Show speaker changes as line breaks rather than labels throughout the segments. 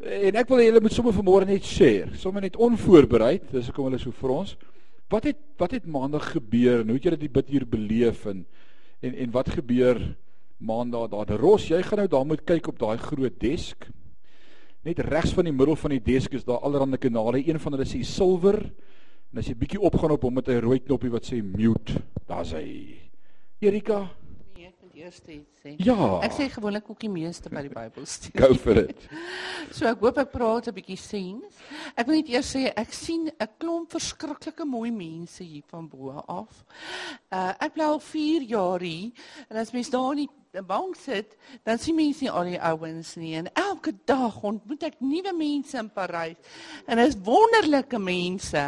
en ek wil julle moet sommer vanmôre net share, sommer net onvoorbereid, dis hoekom hulle so vir ons. Wat het wat het maandag gebeur en hoe het julle dit bid hier beleef en en en wat gebeur maandag daar? Ros, jy gaan nou daar moet kyk op daai groot desk. Net regs van die middel van die desk is daar allerlei kanale. Een van hulle sê silwer en as jy bietjie opgaan op hom met 'n rooi knoppie wat sê mute, daar's hy. Erika,
eers iets sê.
Ja.
Ek sê gewoonlik ook die meeste by die Bybelstudie.
Go for it.
so ek hoop ek praat 'n bietjie sens. Ek wil net eers sê ek sien 'n klomp verskriklike mooi mense hier van bo af. Uh ek bly al 4 jaar hier en as mens daar nie 'n bank sit, dan sien mense nie al die ouens nie en elke dag ontmoet ek nuwe mense in Parys. En dit is wonderlike mense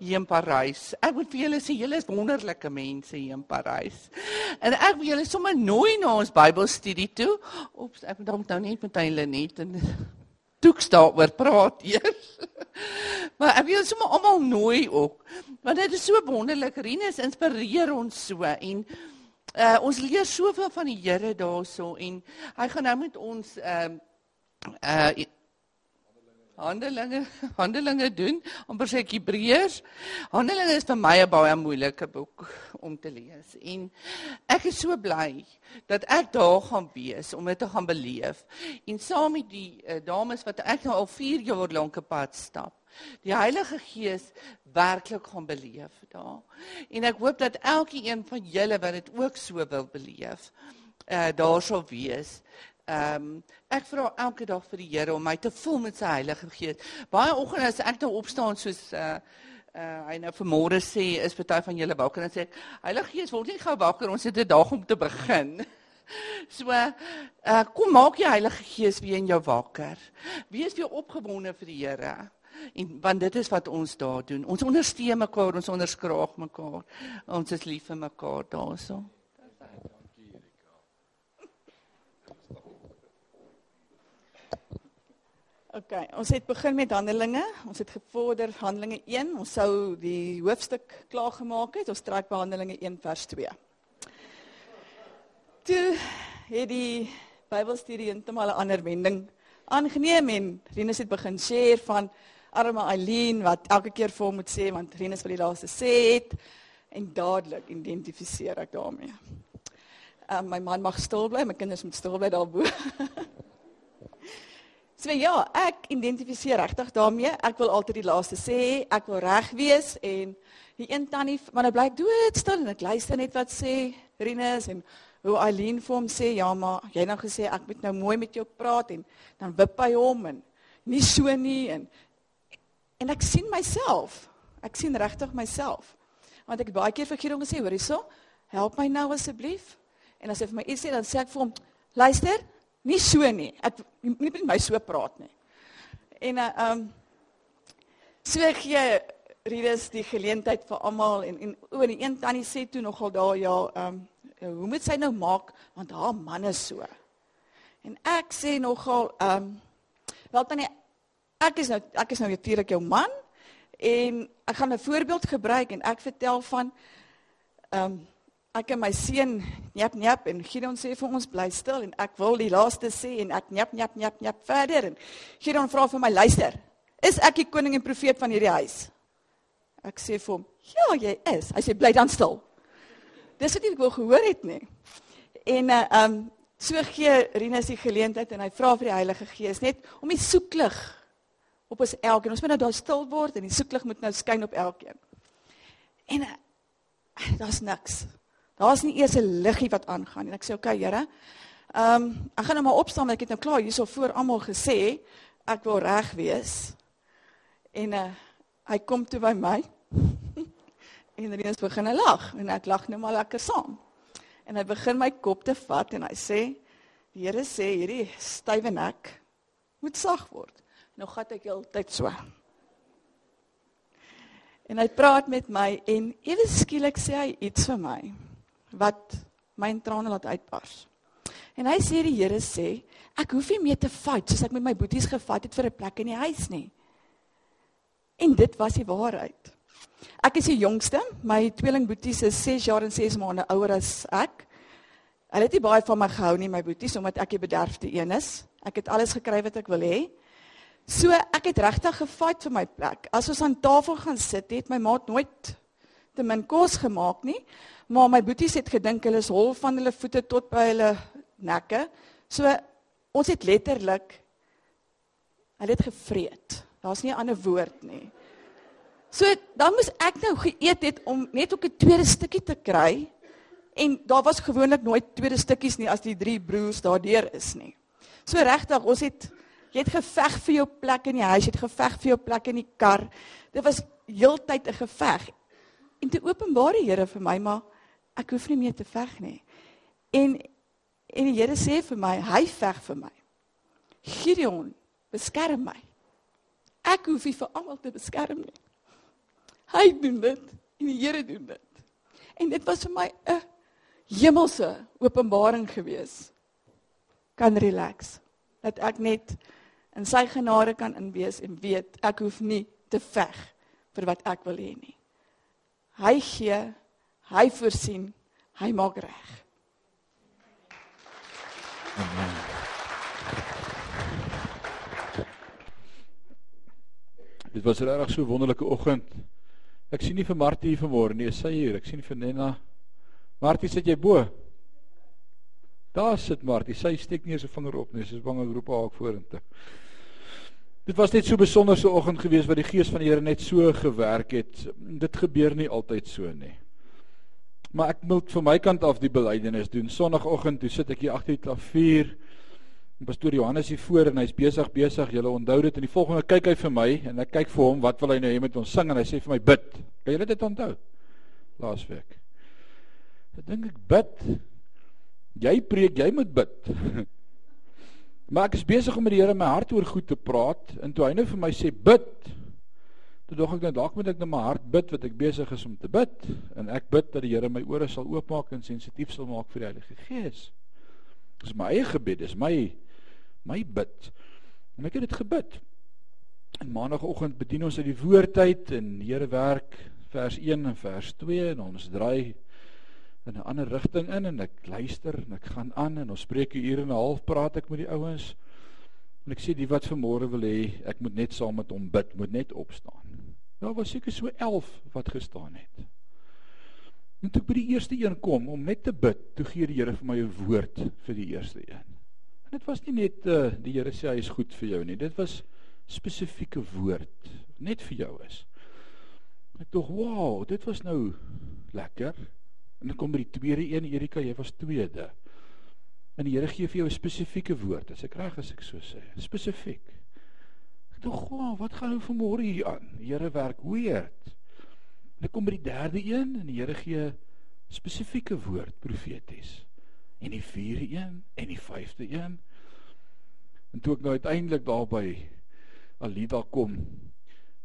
hier in Parys. Ek moet vir julle sê julle is wonderlike mense hier in Parys. En ek wil julle sommer nooi na ons Bybelstudie toe. Oeps, ek moet nou net met hulle net en toeks daaroor praat eers. maar ek wil sommer almal nooi ook. Want dit is so wonderlik. Rinus inspireer ons so en uh, ons leer soveel van die Here daarso en hy gaan nou met ons ehm uh, uh, Handelinge Handelinge doen om per se Hebreërs. Handelinge is vir my 'n baie moeilike boek om te lees en ek is so bly dat ek daar gaan wees om dit te gaan beleef en saam met die uh, dames wat ek nou al 4 jaar lank op pad stap die Heilige Gees werklik gaan beleef daar. En ek hoop dat elkeen van julle wat dit ook so wil beleef, uh daar sal wees. Ehm um, ek vra elke dag vir die Here om my te vul met sy Heilige Gees. Baie oggende as ek nou opstaan soos uh uh hy nou vanmôre sê is party van julle wakker en sê ek Heilige Gees word nie gou wakker ons het 'n dag om te begin. So uh kom maak die Heilige Gees weer in jou wakker. Wees weer opgewonde vir die Here. En want dit is wat ons daar doen. Ons ondersteun mekaar, ons onderskraag mekaar. Ons is lief vir mekaar daarso.
OK, ons het begin met Handelinge. Ons het gevorder Handelinge 1. Ons sou die hoofstuk klaar gemaak het. Ons trek by Handelinge 1 vers 2. Toe het die Bybelstudie heeltemal 'n ander wending aangeneem en Rinus het begin share van arme Eileen wat elke keer vir hom moet sê want Rinus wil die laaste sê het en dadelik identifiseer ek daarmee. Um, my man mag stil bly, my kinders moet stil bly daarbo. so ja, ek identifiseer regtig daarmee. Ek wil altyd die laaste sê, ek wil reg wees en die een tannie maar nou bly ek doodstil en ek luister net wat sê Rinus en hoe Eileen vir hom sê ja, maar jy nou gesê ek moet nou mooi met jou praat en dan wip hy hom en nie so nie en En ek sien myself. Ek sien regtig myself. Want ek het baie keer vir Gideon gesê, hoor hierso, help my nou asseblief. En as hy vir my iets sê, dan sê ek vir hom, luister, nie so nie. Ek moenie met my so praat nie. En uh um so gee Ridus die geleentheid vir almal en en o, en die een tannie sê toe nogal daar ja, um hoe moet sy nou maak want haar man is so. En ek sê nogal um wel tannie ek is nou ek is nou natuurlik jou man en ek gaan 'n voorbeeld gebruik en ek vertel van um, ek en my seun njap njap en Gideon sê vir ons bly stil en ek wil die laaste sê en ek njap njap njap njap verder en Gideon vra vir my luister is ek die koning en profeet van hierdie huis ek sê vir hom ja jy is hy sê bly dan stil dis wat ek wou gehoor het nê en uh, um, so gee Rinus die geleentheid en hy vra vir die Heilige Gees net om die soeklig op ons elkeen. Ons moet nou daar stil word en die soeklig moet nou skyn op elkeen. En uh, daar's niks. Daar's nie eers 'n liggie wat aangaan en ek sê oké okay, Here. Ehm um, ek gaan nou maar opstaan want ek het nou klaar hierso voor almal gesê ek wil reg wees. En uh, hy kom toe by my. en hy het begin lag en ek lag nou maar lekker saam. En hy begin my kop te vat en hy sê die Here sê hierdie stywe nek moet sag word. Nou gat ek heeltyd so. En hy praat met my en ewe skielik sê hy iets vir my wat my trane laat uitbars. En hy sê die Here sê, ek hoef nie meer te fight soos ek met my boeties gefight het vir 'n plek in die huis nie. En dit was die waarheid. Ek is die jongste, my tweelingboeties is 6 jaar en 6 maande ouer as ek. Hulle het nie baie van my gehou nie, my boeties, omdat ek die bederfde een is. Ek het alles gekry wat ek wil hê. So ek het regtig gefight vir my plek. As ons aan tafel gaan sit, het my maat nooit te min kos gemaak nie, maar my boeties het gedink hulle is hol van hulle voete tot by hulle nekke. So ons het letterlik hulle het gevreet. Daar's nie 'n ander woord nie. So dan moes ek nou geëet het om net ook 'n tweede stukkie te kry. En daar was gewoonlik nooit tweede stukkies nie as die drie broers daardeur is nie. So regtig, ons het jy het geveg vir jou plek in die huis, jy het geveg vir jou plek in die kar. Dit was heeltyd 'n geveg. En toe openbaar die Here vir my, maar ek hoef nie meer te veg nie. En en die Here sê vir my, hy veg vir my. Gideon, beskerm my. Ek hoef nie vir almal te beskerm nie. Hy doen dit en die Here doen dit. En dit was vir my 'n hemelse openbaring gewees. Kan relax. Dat ek net in sy genade kan inwees en weet ek hoef nie te veg vir wat ek wil hê nie. Hy gee, hy voorsien, hy maak reg.
Amen. Dit was regtig so 'n wonderlike oggend. Ek sien nie vir Martie vanmôre nie, sy hier. Ek sien vir Nena. Martie, sit jy bo? Daar sit Martie. Sy steek nie eens 'n vinger op nie. Sy is bang ek roep haar vorentoe. Dit was net so 'n besonderse oggend geweest waar die gees van die Here net so gewerk het. Dit gebeur nie altyd so nie. Maar ek moet van my kant af die belydenis doen. Sondagoggend, toe sit ek hier agter die klavier. Pastoor Johannes hier voor en hy's besig besig. Julle onthou dit en die volgende kyk hy vir my en ek kyk vir hom, wat wil hy nou hê met ons sing en hy sê vir my bid. Kan julle dit onthou? Laasweek. Ek dink ek bid. Jy preek, jy moet bid. maar ek is besig om met die Here my hart oor goed te praat en toe hy nou vir my sê bid, toe dog ek nou dalk moet ek net my hart bid wat ek besig is om te bid en ek bid dat die Here my ore sal oopmaak en sensitief sal maak vir die Heilige Gees. Dis my eie gebed, dis my my bid. En ek het dit gebid. En maandagooggend bedien ons uit die woordtyd en die Here werk vers 1 en vers 2 en ons draai in 'n ander rigting in en ek luister en ek gaan aan en ons spreek 'n uur en 'n half praat ek met die ouens. En ek sê die wat vanmôre wil hê, ek moet net saam met hom bid, moet net opstaan. Daar was seker so 11 wat gestaan het. En toe by die eerste een kom om net te bid, toe gee die Here vir my 'n woord vir die eerste een. En dit was nie net uh, die Here sê hy is goed vir jou nie, dit was spesifieke woord net vir jou is. Ek dink, "Wow, dit was nou lekker." En dan kom by die tweede een, Erika, jy was tweede. En die Here gee vir jou 'n spesifieke woord, as ek reg as ek so sê, spesifiek. Ek dink, "Wow, wat gaan nou vanmôre hier aan?" Die Here werk weird. En dan kom by die derde een en die Here gee spesifieke woord profeties. En die vierde een en die vyfde een. En toe ek nou uiteindelik daar by Alida kom,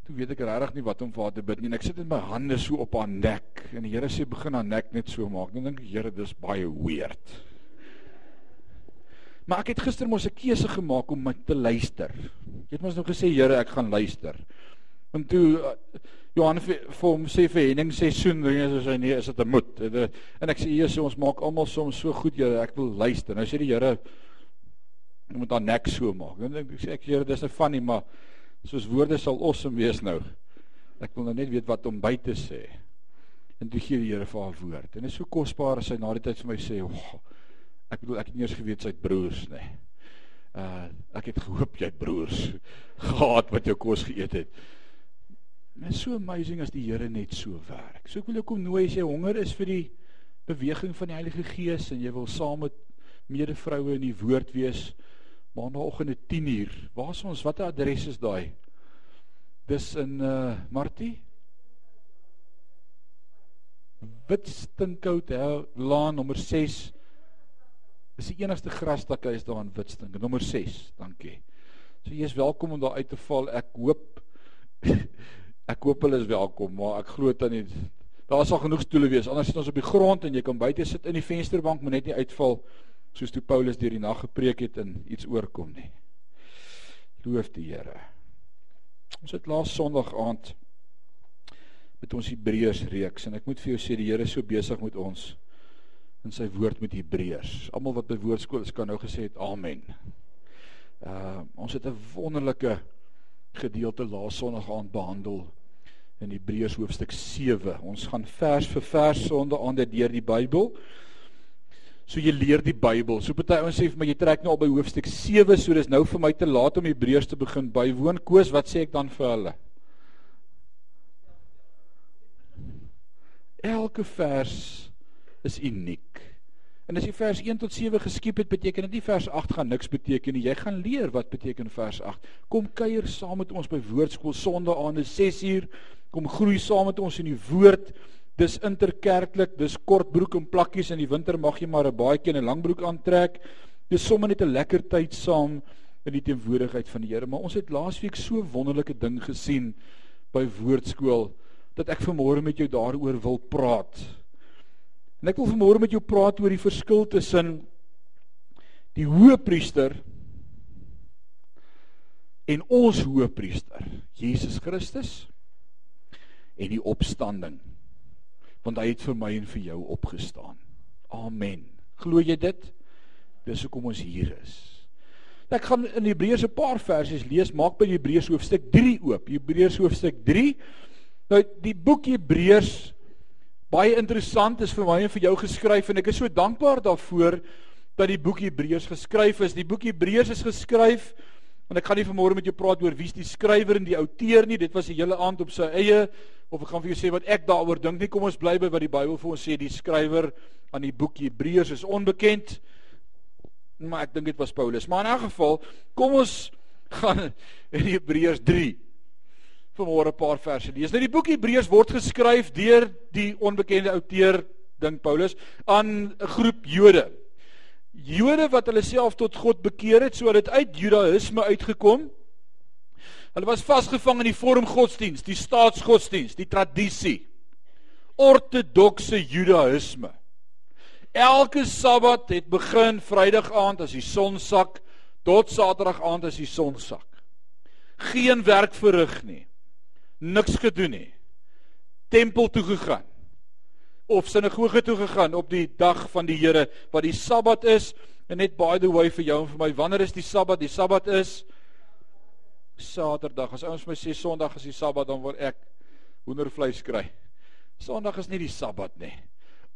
toe weet ek regtig nie wat om vir haar te bid nie. En ek sit met my hande so op haar nek en die Here sê begin haar nek net so maak. Dan dink ek, Here, dis baie weird. Maar ek het gister mos 'n keuse gemaak om my te luister. Jy het mos nou gesê, Here, ek gaan luister. En toe uh, Johan vir hom sê vir Henning seisoen ringe soos hy nee is dit 'n moed. En ek sê Jesus ons maak almal soms so goed Here ek wil luister. Nou sê die Here moet haar nek so maak. Dan ek sê ek Here dis 'n funny maar soos woorde sal awesome wees nou. Ek wil nou net weet wat om by te sê. En toe gee die Here vir haar woord. En dit is so kosbaar as hy na die tyd vir my sê, oh, ek bedoel ek het nie eers geweet sy het broers nie. Uh ek het gehoop jy het broers gehad wat jou kos geëet het. Dit is so amazing as die Here net so werk. So ek wil jou kom nooi as jy honger is vir die beweging van die Heilige Gees en jy wil saam met medevroue in die woord wees maandagooggend 10uur. Waar is ons? Watter adres is daai? Dis in uh Martie. Witstinkhout Laan nommer 6. Dis die enigste grasdakke is daar in Witstink, nommer 6. Dankie. So jy is welkom om daar uit te val. Ek hoop Ek hoop hulle is welkom, maar ek glo dan nie daar sal genoeg stoele wees. Anders sit ons op die grond en jy kan buite sit in die vensterbank, maar net nie uitval soos toe Paulus deur die nag gepreek het en iets oorkom nie. Loof die Here. Ons het laas Sondag aand met ons Hebreërs reeks en ek moet vir jou sê die Here is so besig met ons in sy woord met Hebreërs. Almal wat by woordskool is kan nou gesê het amen. Uh ons het 'n wonderlike gedeelte laas Sondag aand behandel in Hebreërs hoofstuk 7. Ons gaan vers vir vers sonde aan dit deur die Bybel. So jy leer die Bybel. So party ouens sê vir my jy trek nou al by hoofstuk 7, so dis nou vir my te laat om Hebreërs te begin bywoon. Koos, wat sê ek dan vir hulle? Elke vers is uniek. En as jy vers 1 tot 7 geskiep het, beteken dit nie vers 8 gaan niks beteken nie. Jy gaan leer wat beteken vers 8. Kom kuier saam met ons by Woordskool Sondag aande 6uur. Kom groei saam met ons in die woord. Dis interkerklik, dis kort broek en plakkies in die winter mag jy maar 'n baadjie en 'n lang broek aantrek. Dis sommer net 'n lekker tyd saam in die teenwoordigheid van die Here. Maar ons het laasweek so wonderlike ding gesien by Woordskool dat ek vanmôre met jou daaroor wil praat. En ek wil vanmôre met jou praat oor die verskil tussen die hoëpriester en ons hoëpriester, Jesus Christus en die opstanding. Want hy het vir my en vir jou opgestaan. Amen. Glo jy dit? Dis hoekom ons hier is. Ek gaan in Hebreërs 'n paar versies lees. Maak by Hebreërs hoofstuk 3 oop. Hebreërs hoofstuk 3 Nou die boek Hebreërs baie interessant is vir my en vir jou geskryf en ek is so dankbaar daarvoor dat die boek Hebreërs geskryf is. Die boek Hebreërs is geskryf en ek gaan nie vanmôre met jou praat oor wie's die skrywer en die outeur nie. Dit was 'n hele aand op sy eie of ek gaan vir jou sê wat ek daaroor dink nie. Kom ons bly by wat die Bybel vir ons sê. Die skrywer aan die boek Hebreërs is onbekend. Maar ek dink dit was Paulus. Maar in 'n geval, kom ons gaan in Hebreërs 3 vanmôre 'n paar verse lees. Nou die boek Hebreërs word geskryf deur die onbekende outeur dink Paulus aan 'n groep Jode. Jode wat hulle self tot God bekeer het, so het uit Judaïsme uitgekom. Hulle was vasgevang in die vorm godsdiens, die staatsgodsdiens, die tradisie. Ortodokse Judaïsme. Elke Sabbat het begin Vrydag aand as die son sak tot Saterdag aand as die son sak. Geen werk verrig nie niks gedoen nie. Tempel toe gegaan of sinagoge toe gegaan op die dag van die Here wat die Sabbat is en net by the way vir jou en vir my wanneer is die Sabbat? Die Sabbat is Saterdag. As ouens my sê Sondag is die Sabbat dan word ek hoendervleis kry. Sondag is nie die Sabbat nie.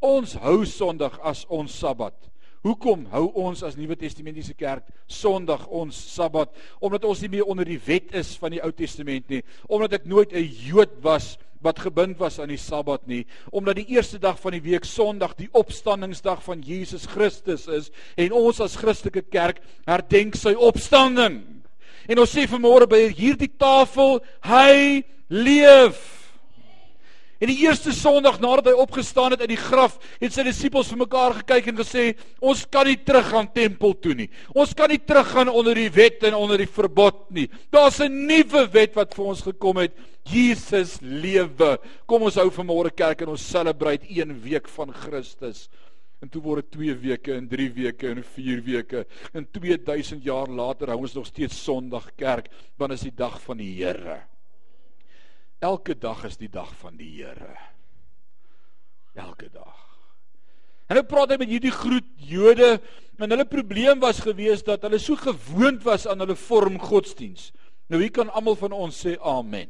Ons hou Sondag as ons Sabbat. Hoekom hou ons as Nuwe Testamentiese kerk Sondag ons Sabbat? Omdat ons nie meer onder die wet is van die Ou Testament nie, omdat ek nooit 'n Jood was wat gebind was aan die Sabbat nie, omdat die eerste dag van die week Sondag die opstandingsdag van Jesus Christus is en ons as Christelike kerk herdenk sy opstanding. En ons sê vanmôre by hierdie tafel, hy leef. En die eerste Sondag nadat hy opgestaan het uit die graf, het sy disippels vir mekaar gekyk en gesê, ons kan nie teruggaan tempel toe nie. Ons kan nie teruggaan onder die wet en onder die verbod nie. Daar's 'n nuwe wet wat vir ons gekom het. Jesus lewe. Kom ons hou vanmôre kerk en ons celebrate 1 week van Christus. En toe word dit 2 weke en 3 weke en 4 weke. En 2000 jaar later hou ons nog steeds Sondag kerk, want is die dag van die Here. Elke dag is die dag van die Here. Elke dag. En nou praat hy met hierdie groet Jode en hulle probleem was gewees dat hulle so gewoond was aan hulle vorm godsdiens. Nou hier kan almal van ons sê amen.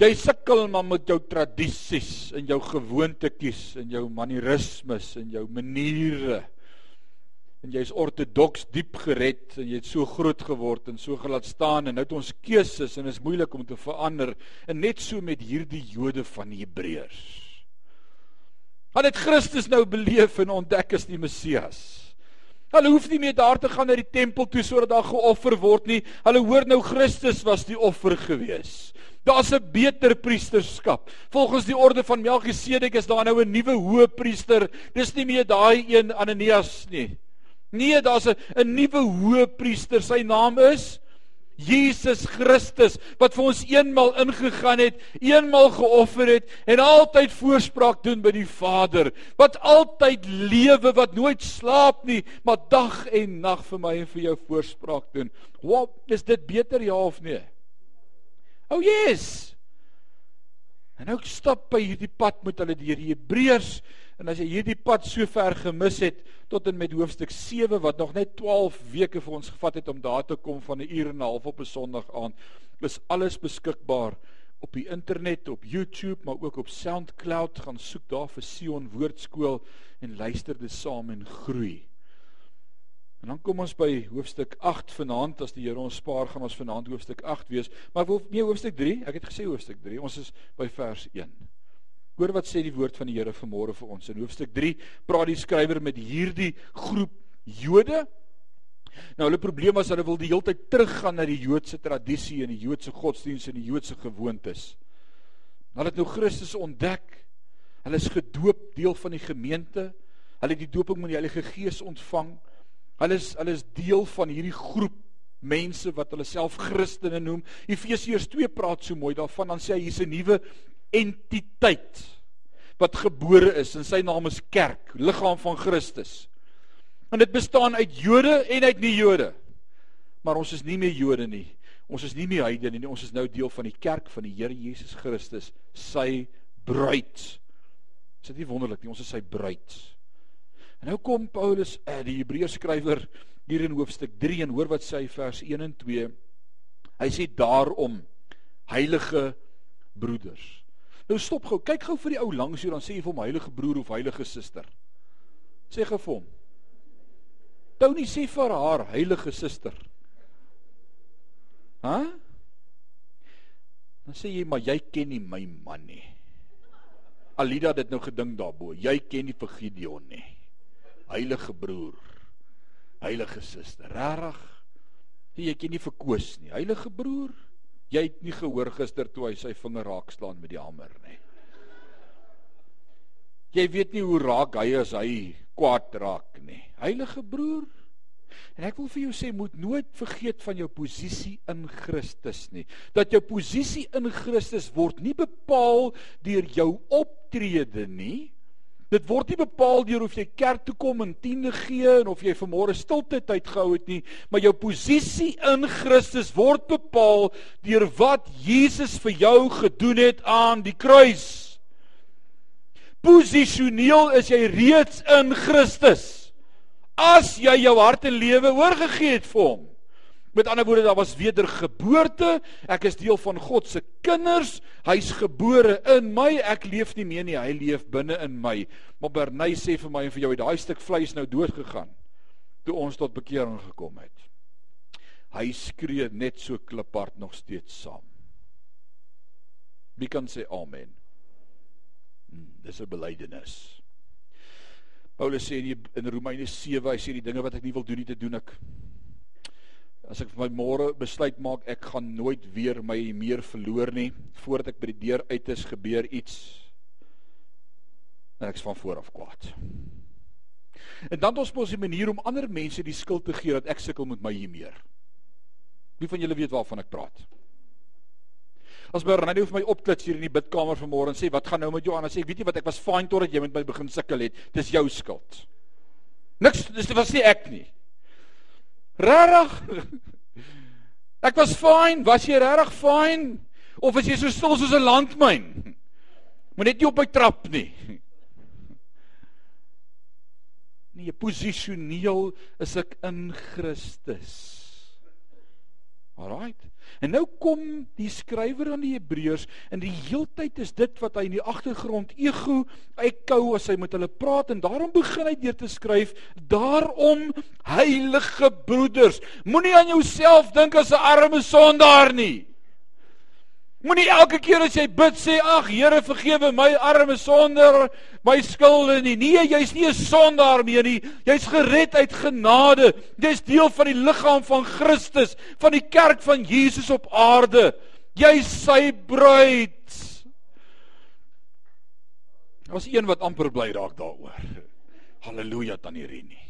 Jy sukkel maar met jou tradisies en jou gewoontetjies en jou manierismes en jou maniere en jy's ortodoks diep gered en jy het so groot geword en so gelaat staan en nou het ons keuses en is moeilik om te verander en net so met hierdie Jode van Hebreërs. Hulle het Christus nou beleef en ontdek as die Messias. Hulle hoef nie meer daar te gaan na die tempel toe sodat daar geoffer word nie. Hulle hoor nou Christus was die offer gewees. Daar's 'n beter priesterskap. Volgens die orde van Melchisedek is daar nou 'n nuwe hoëpriester. Dis nie meer daai een Ananias nie. Nee, daar's 'n nuwe hoëpriester. Sy naam is Jesus Christus wat vir ons eenmal ingegaan het, eenmal geoffer het en altyd voorspraak doen by die Vader. Wat altyd lewe, wat nooit slaap nie, maar dag en nag vir my en vir jou voorspraak doen. Wat is dit beter ja of nee? Oh yes. En nou stap by hierdie pad met hulle deur die Hebreërs En as jy hierdie pad so ver gemis het tot en met hoofstuk 7 wat nog net 12 weke vir ons gevat het om daar te kom van 'n uur en 'n half op 'n Sondag aand, is alles beskikbaar op die internet, op YouTube, maar ook op SoundCloud. Gaan soek daar vir Sion Woordskool en luister dit saam en groei. En dan kom ons by hoofstuk 8 vanaand as die Here ons spaar gaan ons vanaand hoofstuk 8 wees. Maar wil nee hoofstuk 3, ek het gesê hoofstuk 3. Ons is by vers 1. Hoor wat sê die woord van die Here vanmôre vir ons. In hoofstuk 3 praat die skrywer met hierdie groep Jode. Nou hulle probleem was hulle wil die hele tyd teruggaan na die Joodse tradisie en die Joodse godsdiens en die Joodse gewoontes. Hulle het nou Christus ontdek. Hulle is gedoop, deel van die gemeente. Hulle het die dooping met die Heilige Gees ontvang. Hulle is hulle is deel van hierdie groep mense wat hulle self Christene noem. Efesiërs 2 praat so mooi daarvan dan sê hy hier's 'n nuwe entiteit wat gebore is en sy naam is kerk, liggaam van Christus. En dit bestaan uit Jode en uit nie-Jode. Maar ons is nie meer Jode nie. Ons is nie meer heidene nie. Ons is nou deel van die kerk van die Here Jesus Christus, sy bruid. Is dit nie wonderlik nie? Ons is sy bruid. En nou kom Paulus, eh, die Hebreërs skrywer hier in hoofstuk 3 en hoor wat sê hy vers 1 en 2. Hy sê daarom heilige broeders Nou stop gou. Kyk gou vir die ou langs jou dan sê jy vir hom heilige broer of heilige suster. Sê gou vir hom. Tony sê vir haar heilige suster. Hæ? Dan sê jy maar jy ken nie my man nie. Alida het dit nou gedink daarbo. Jy ken nie vir Gideon nie. Heilige broer. Heilige suster. Regtig? Jy ken nie vir Koos nie. Heilige broer. Jy het nie gehoor gister toe hy sy vinger raak slaan met die hamer nie. Jy weet nie hoe raak hy as hy kwaad raak nie. Heilige broer, en ek wil vir jou sê moet nooit vergeet van jou posisie in Christus nie. Dat jou posisie in Christus word nie bepaal deur jou optrede nie, Dit word nie bepaal deur of jy kerk toe kom en tiende gee en of jy vanmôre stilte tyd gehou het nie, maar jou posisie in Christus word bepaal deur wat Jesus vir jou gedoen het aan die kruis. Posisioneel is jy reeds in Christus. As jy jou hart en lewe oorgegee het vir hom. Met ander woorde, daar was wedergeboorte. Ek is deel van God se kinders. Hy's gebore in my. Ek leef nie meer nie, hy leef binne in my. Maar Bernay sê vir my en vir jou, daai stuk vleis nou dood gegaan toe ons tot bekering gekom het. Hy skree net so kliphard nog steeds saam. Wie kan sê amen? Hmm, dis 'n belydenis. Paulus sê in, in Romeine 7, hy sê die dinge wat ek nie wil doen nie te doen ek As ek vir my môre besluit maak ek gaan nooit weer my meer verloor nie voordat ek by die deur uit is gebeur iets en ek's van voor af kwaad. En dan ons mos 'n manier om ander mense die skuld te gee dat ek sukkel met my hiermeer. Wie van julle weet waarvan ek praat? As my Rennie vir my opklits hier in die bidkamer vanmôre en sê wat gaan nou met jou aan? Dan sê ek weet jy wat ek was fine totdat jy met my begin sukkel het. Dis jou skuld. Niks dis was nie ek nie. Regtig? Ek was fyn, was jy regtig fyn? Of is jy so stil soos 'n landmyn? Moet net nie op my trap nie. Nee, posisioneel is ek in Christus. Alraight. En nou kom die skrywer aan die Hebreërs en die heeltyd is dit wat hy in die agtergrond ego uitkou as hy met hulle praat en daarom begin hy deur te skryf daarom heilige broeders moenie aan jouself dink as 'n arme sondaar nie Moenie elke keer as jy bid sê ag Here vergewe my arme sondaar my skulde nie. Nee, jy's nie 'n sondaar meer nie. Jy's gered uit genade. Jy's deel van die liggaam van Christus, van die kerk van Jesus op aarde. Jy's sy bruid. Ons een wat amper bly raak daaroor. Halleluja tannie Renie.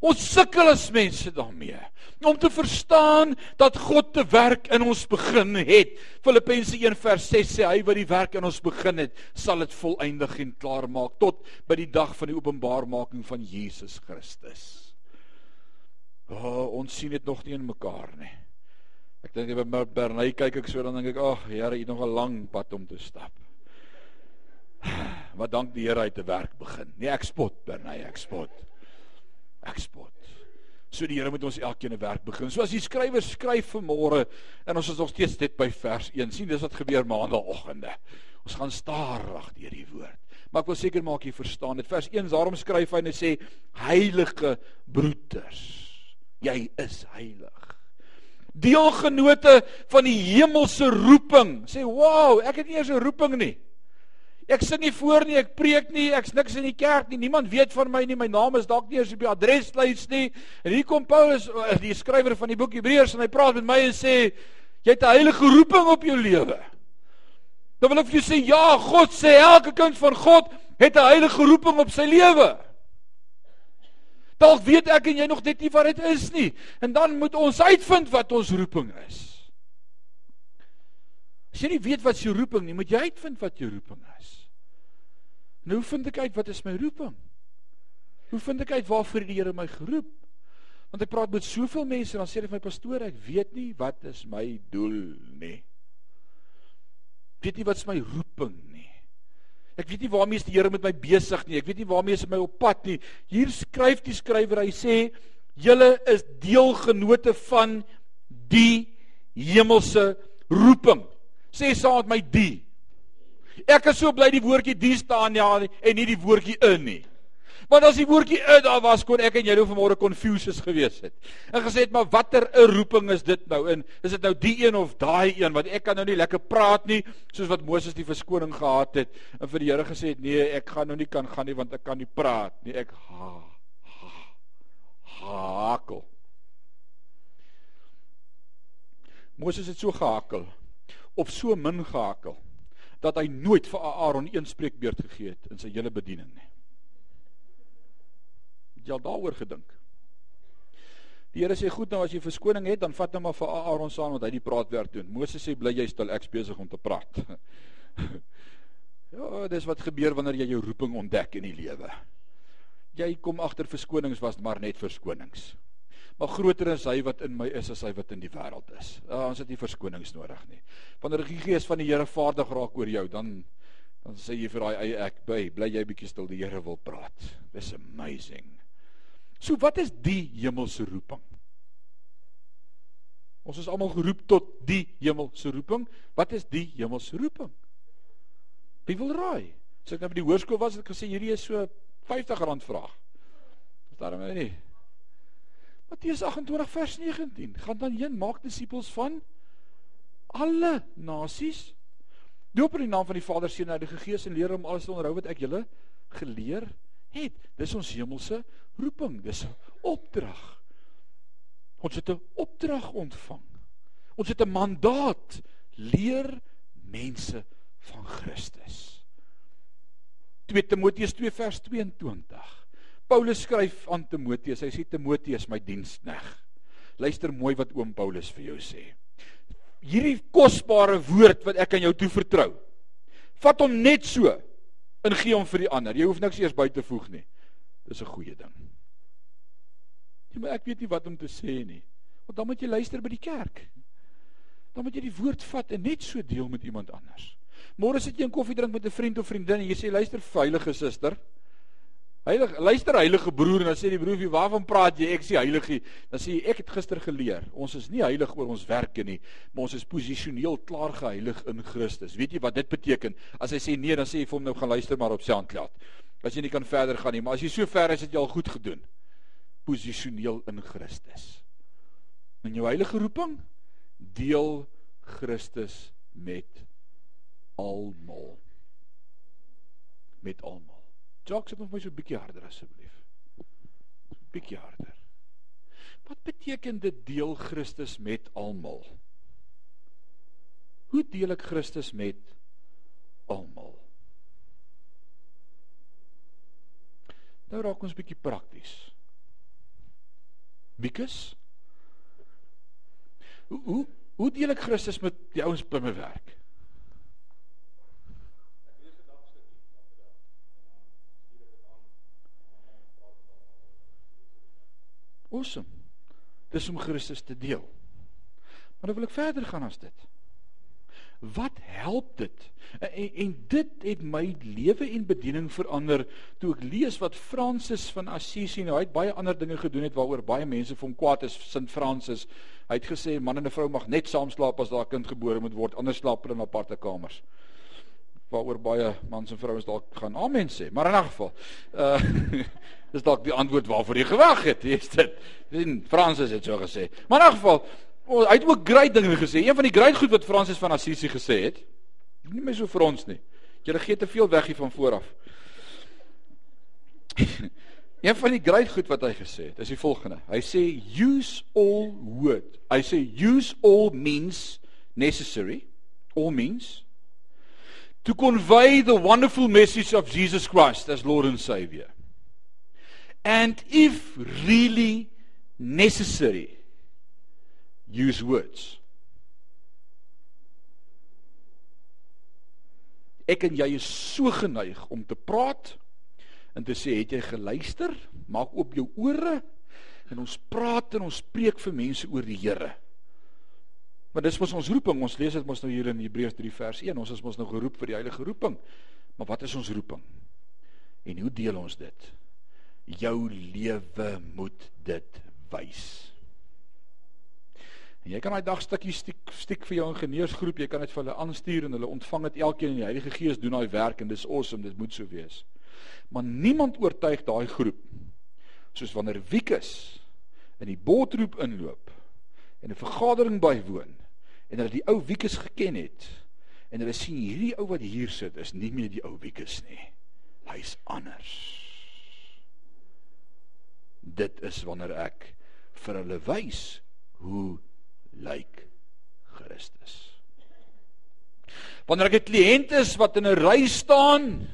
Ons sukkel as mense daarmee om te verstaan dat God te werk in ons begin het. Filippense 1:6 sê hy wat die werk in ons begin het, sal dit volëindig en klaar maak tot by die dag van die openbarmaking van Jesus Christus. O, oh, ons sien dit nog nie in mekaar nie. Ek dink by Bernay kyk ek so dan dink ek, ag, Here, jy het nog 'n lang pad om te stap. wat dank die Here uit te werk begin. Nee, ek spot, Bernay, ek spot. Ek spot. So die Here moet ons elkeen 'n werk begin. So as die skrywer skryf vanmôre en ons is nog steeds dit by vers 1. sien dis wat gebeur maandagooggende. Ons gaan stadig deur die woord. Maar ek wil seker maak jy verstaan dit. Vers 1 daarom skryf hy en hy sê heilige broeders, jy is heilig. Deelgenote van die hemelse roeping. Sê, "Wow, ek het nie eers 'n roeping nie." Ek sit nie voor nie, ek preek nie, ek's niks in die kerk nie. Niemand weet van my nie. My naam is dalk nie eens op die adreslys nie. En hier kom Paulus, eh, die skrywer van die boek Hebreërs en hy praat met my en sê jy het 'n heilige roeping op jou lewe. Dan wil ek vir jou sê ja, God sê elke kind van God het 'n heilige roeping op sy lewe. Dalk weet ek en jy nog net nie wat dit is nie. En dan moet ons uitvind wat ons roeping is. As jy nie weet wat jou roeping nie, moet jy uitvind wat jou roeping is. Nou hoe vind ek uit wat is my roeping? Hoe vind ek uit waarvoor die Here my geroep? Want ek praat met soveel mense en dan sê hulle vir my pastoor, ek weet nie wat is my doel nie. Ek weet nie wat is my roeping nie. Ek weet nie waarmee is die Here met my besig nie. Ek weet nie waarmee is my op pad nie. Hier skryf die skrywer, hy sê julle is deelgenote van die hemelse roeping. Sê saam met my die Ek is so bly die woordjie die staan ja en nie die woordjie in nie. Want as die woordjie in daar was kon ek en jy nou vanmôre confused gewees het. En gesê het maar watter 'n roeping is dit nou in? Is dit nou die een of daai een want ek kan nou nie lekker praat nie soos wat Moses die verskoning gehad het en vir die Here gesê het nee, ek gaan nou nie kan gaan nie want ek kan nie praat nie. Ek ha ha hakel. Moses het so gehakel of so min gehakel dat hy nooit vir Aaron een spreekbeurt gegee het in sy hele bediening nie. Het jy al daaroor gedink? Die Here sê goed nou as jy verskoning het, dan vat hom maar vir Aaron saam want hy die praatwerk doen. Moses sê bly jy stil, ek's besig om te praat. ja, dis wat gebeur wanneer jy jou roeping ontdek in die lewe. Jy kom agter verskonings was maar net verskonings maar groter is hy wat in my is as hy wat in die wêreld is. Uh, ons het nie verskonings nodig nie. Wanneer die Gees van die Here vaardig raak oor jou, dan dan sê jy vir daai eie ek by, bly jy bietjie stil, die Here wil praat. Dis amazing. So wat is die hemelse roeping? Ons is almal geroep tot die hemelse roeping. Wat is die hemelse roeping? Wie wil raai? As ek nou by die hoërskool was, het ek gesê hierdie is so R50 vraag. Is daarom nie? Matteus 28 vers 19. Gaan dan heen, maak disippels van alle nasies. Doop in die naam van die Vader, Seun en Heilige Gees en leer hom alles te onderhou wat ek julle geleer het. Dis ons hemelse roeping, dis 'n opdrag. Ons het 'n opdrag ontvang. Ons het 'n mandaat leer mense van Christus. 2 Timoteus 2 vers 22. Paulus skryf aan Timoteus. Hy sê Timoteus, my dienskneg. Luister mooi wat oom Paulus vir jou sê. Hierdie kosbare woord wat ek aan jou toevertrou. Vat hom net so en gee hom vir die ander. Jy hoef niks eers by te voeg nie. Dis 'n goeie ding. Ja, maar ek weet nie wat om te sê nie. Want dan moet jy luister by die kerk. Dan moet jy die woord vat en net so deel met iemand anders. Môre sit jy 'n koffie drink met 'n vriend of vriendin en jy sê luister veilige suster, Heilig, luister heilige broer en dan sê die broer, "Waarvan praat jy? Ek sê heilige." Dan sê jy, "Ek het gister geleer, ons is nie heilig oor ons werke nie, maar ons is posisioneel klaar geheilig in Christus." Weet jy wat dit beteken? As hy sê nee, dan sê jy vir hom nou gaan luister maar op SoundCloud. As jy nie kan verder gaan nie, maar as jy so ver is, het jy al goed gedoen. Posisioneel in Christus. In jou heilige roeping deel Christus met almal. Met almal. Jacques, sit nog my so 'n bietjie harder asseblief. So 'n bietjie harder. Wat beteken dit deel Christus met almal? Hoe deel ek Christus met almal? Nou raak ons bietjie prakties. Wikus? Hoe hoe hoe deel ek Christus met die ouens by my werk? Awesome. Dis om Christus te deel. Maar nou wil ek verder gaan as dit. Wat help dit? En, en dit het my lewe en bediening verander toe ek lees wat Fransis van Assisi nou hy het baie ander dinge gedoen het waaroor baie mense vir hom kwaad is Sint Fransis. Hy het gesê man en 'n vrou mag net saam slaap as daar 'n kind gebore moet word, anders slaap hulle in aparte kamers. Waaroor baie mans en vrouens dalk gaan amen sê, maar in 'n geval. Uh dis dalk die antwoord waarvoor jy gewag het, is dit. Sint Fransis het so gesê. Maar in 'n geval Oh, hy het ook groot dinge gesê. Een van die groot goed wat Fransis van Assisi gesê het, nie meer so vir ons nie. Jy gee te veel weg hier van vooraf. een van die groot goed wat hy gesê het, is die volgende. Hy sê use all word. Hy sê use all means necessary, all means to convey the wonderful message of Jesus Christ as Lord and Savior. And if really necessary, use words. Ek en jy is so geneig om te praat en te sê het jy geluister? Maak oop jou ore en ons praat en ons preek vir mense oor die Here. Maar dis mos ons roeping. Ons lees dit mos nou hier in Hebreërs 3 vers 1. Ons is mos nou geroep vir die heilige roeping. Maar wat is ons roeping? En hoe deel ons dit? Jou lewe moet dit wys. En jy kan daai dag stukkie stiek stiek vir jou ingenieursgroep, jy kan dit vir hulle aanstuur en hulle ontvang dit elkeen en die Heilige Gees doen daai werk en dis awesome, dit moet so wees. Maar niemand oortuig daai groep soos wanneer Wiekus in die botroep inloop en 'n vergadering bywoon en hulle die ou Wiekus geken het en hulle sien hierdie ou wat hier sit is nie meer die ou Wiekus nie. Hy's anders. Dit is wanneer ek vir hulle wys hoe lyk Christus. Wanneer ek 'n kliënt is wat in 'n ry staan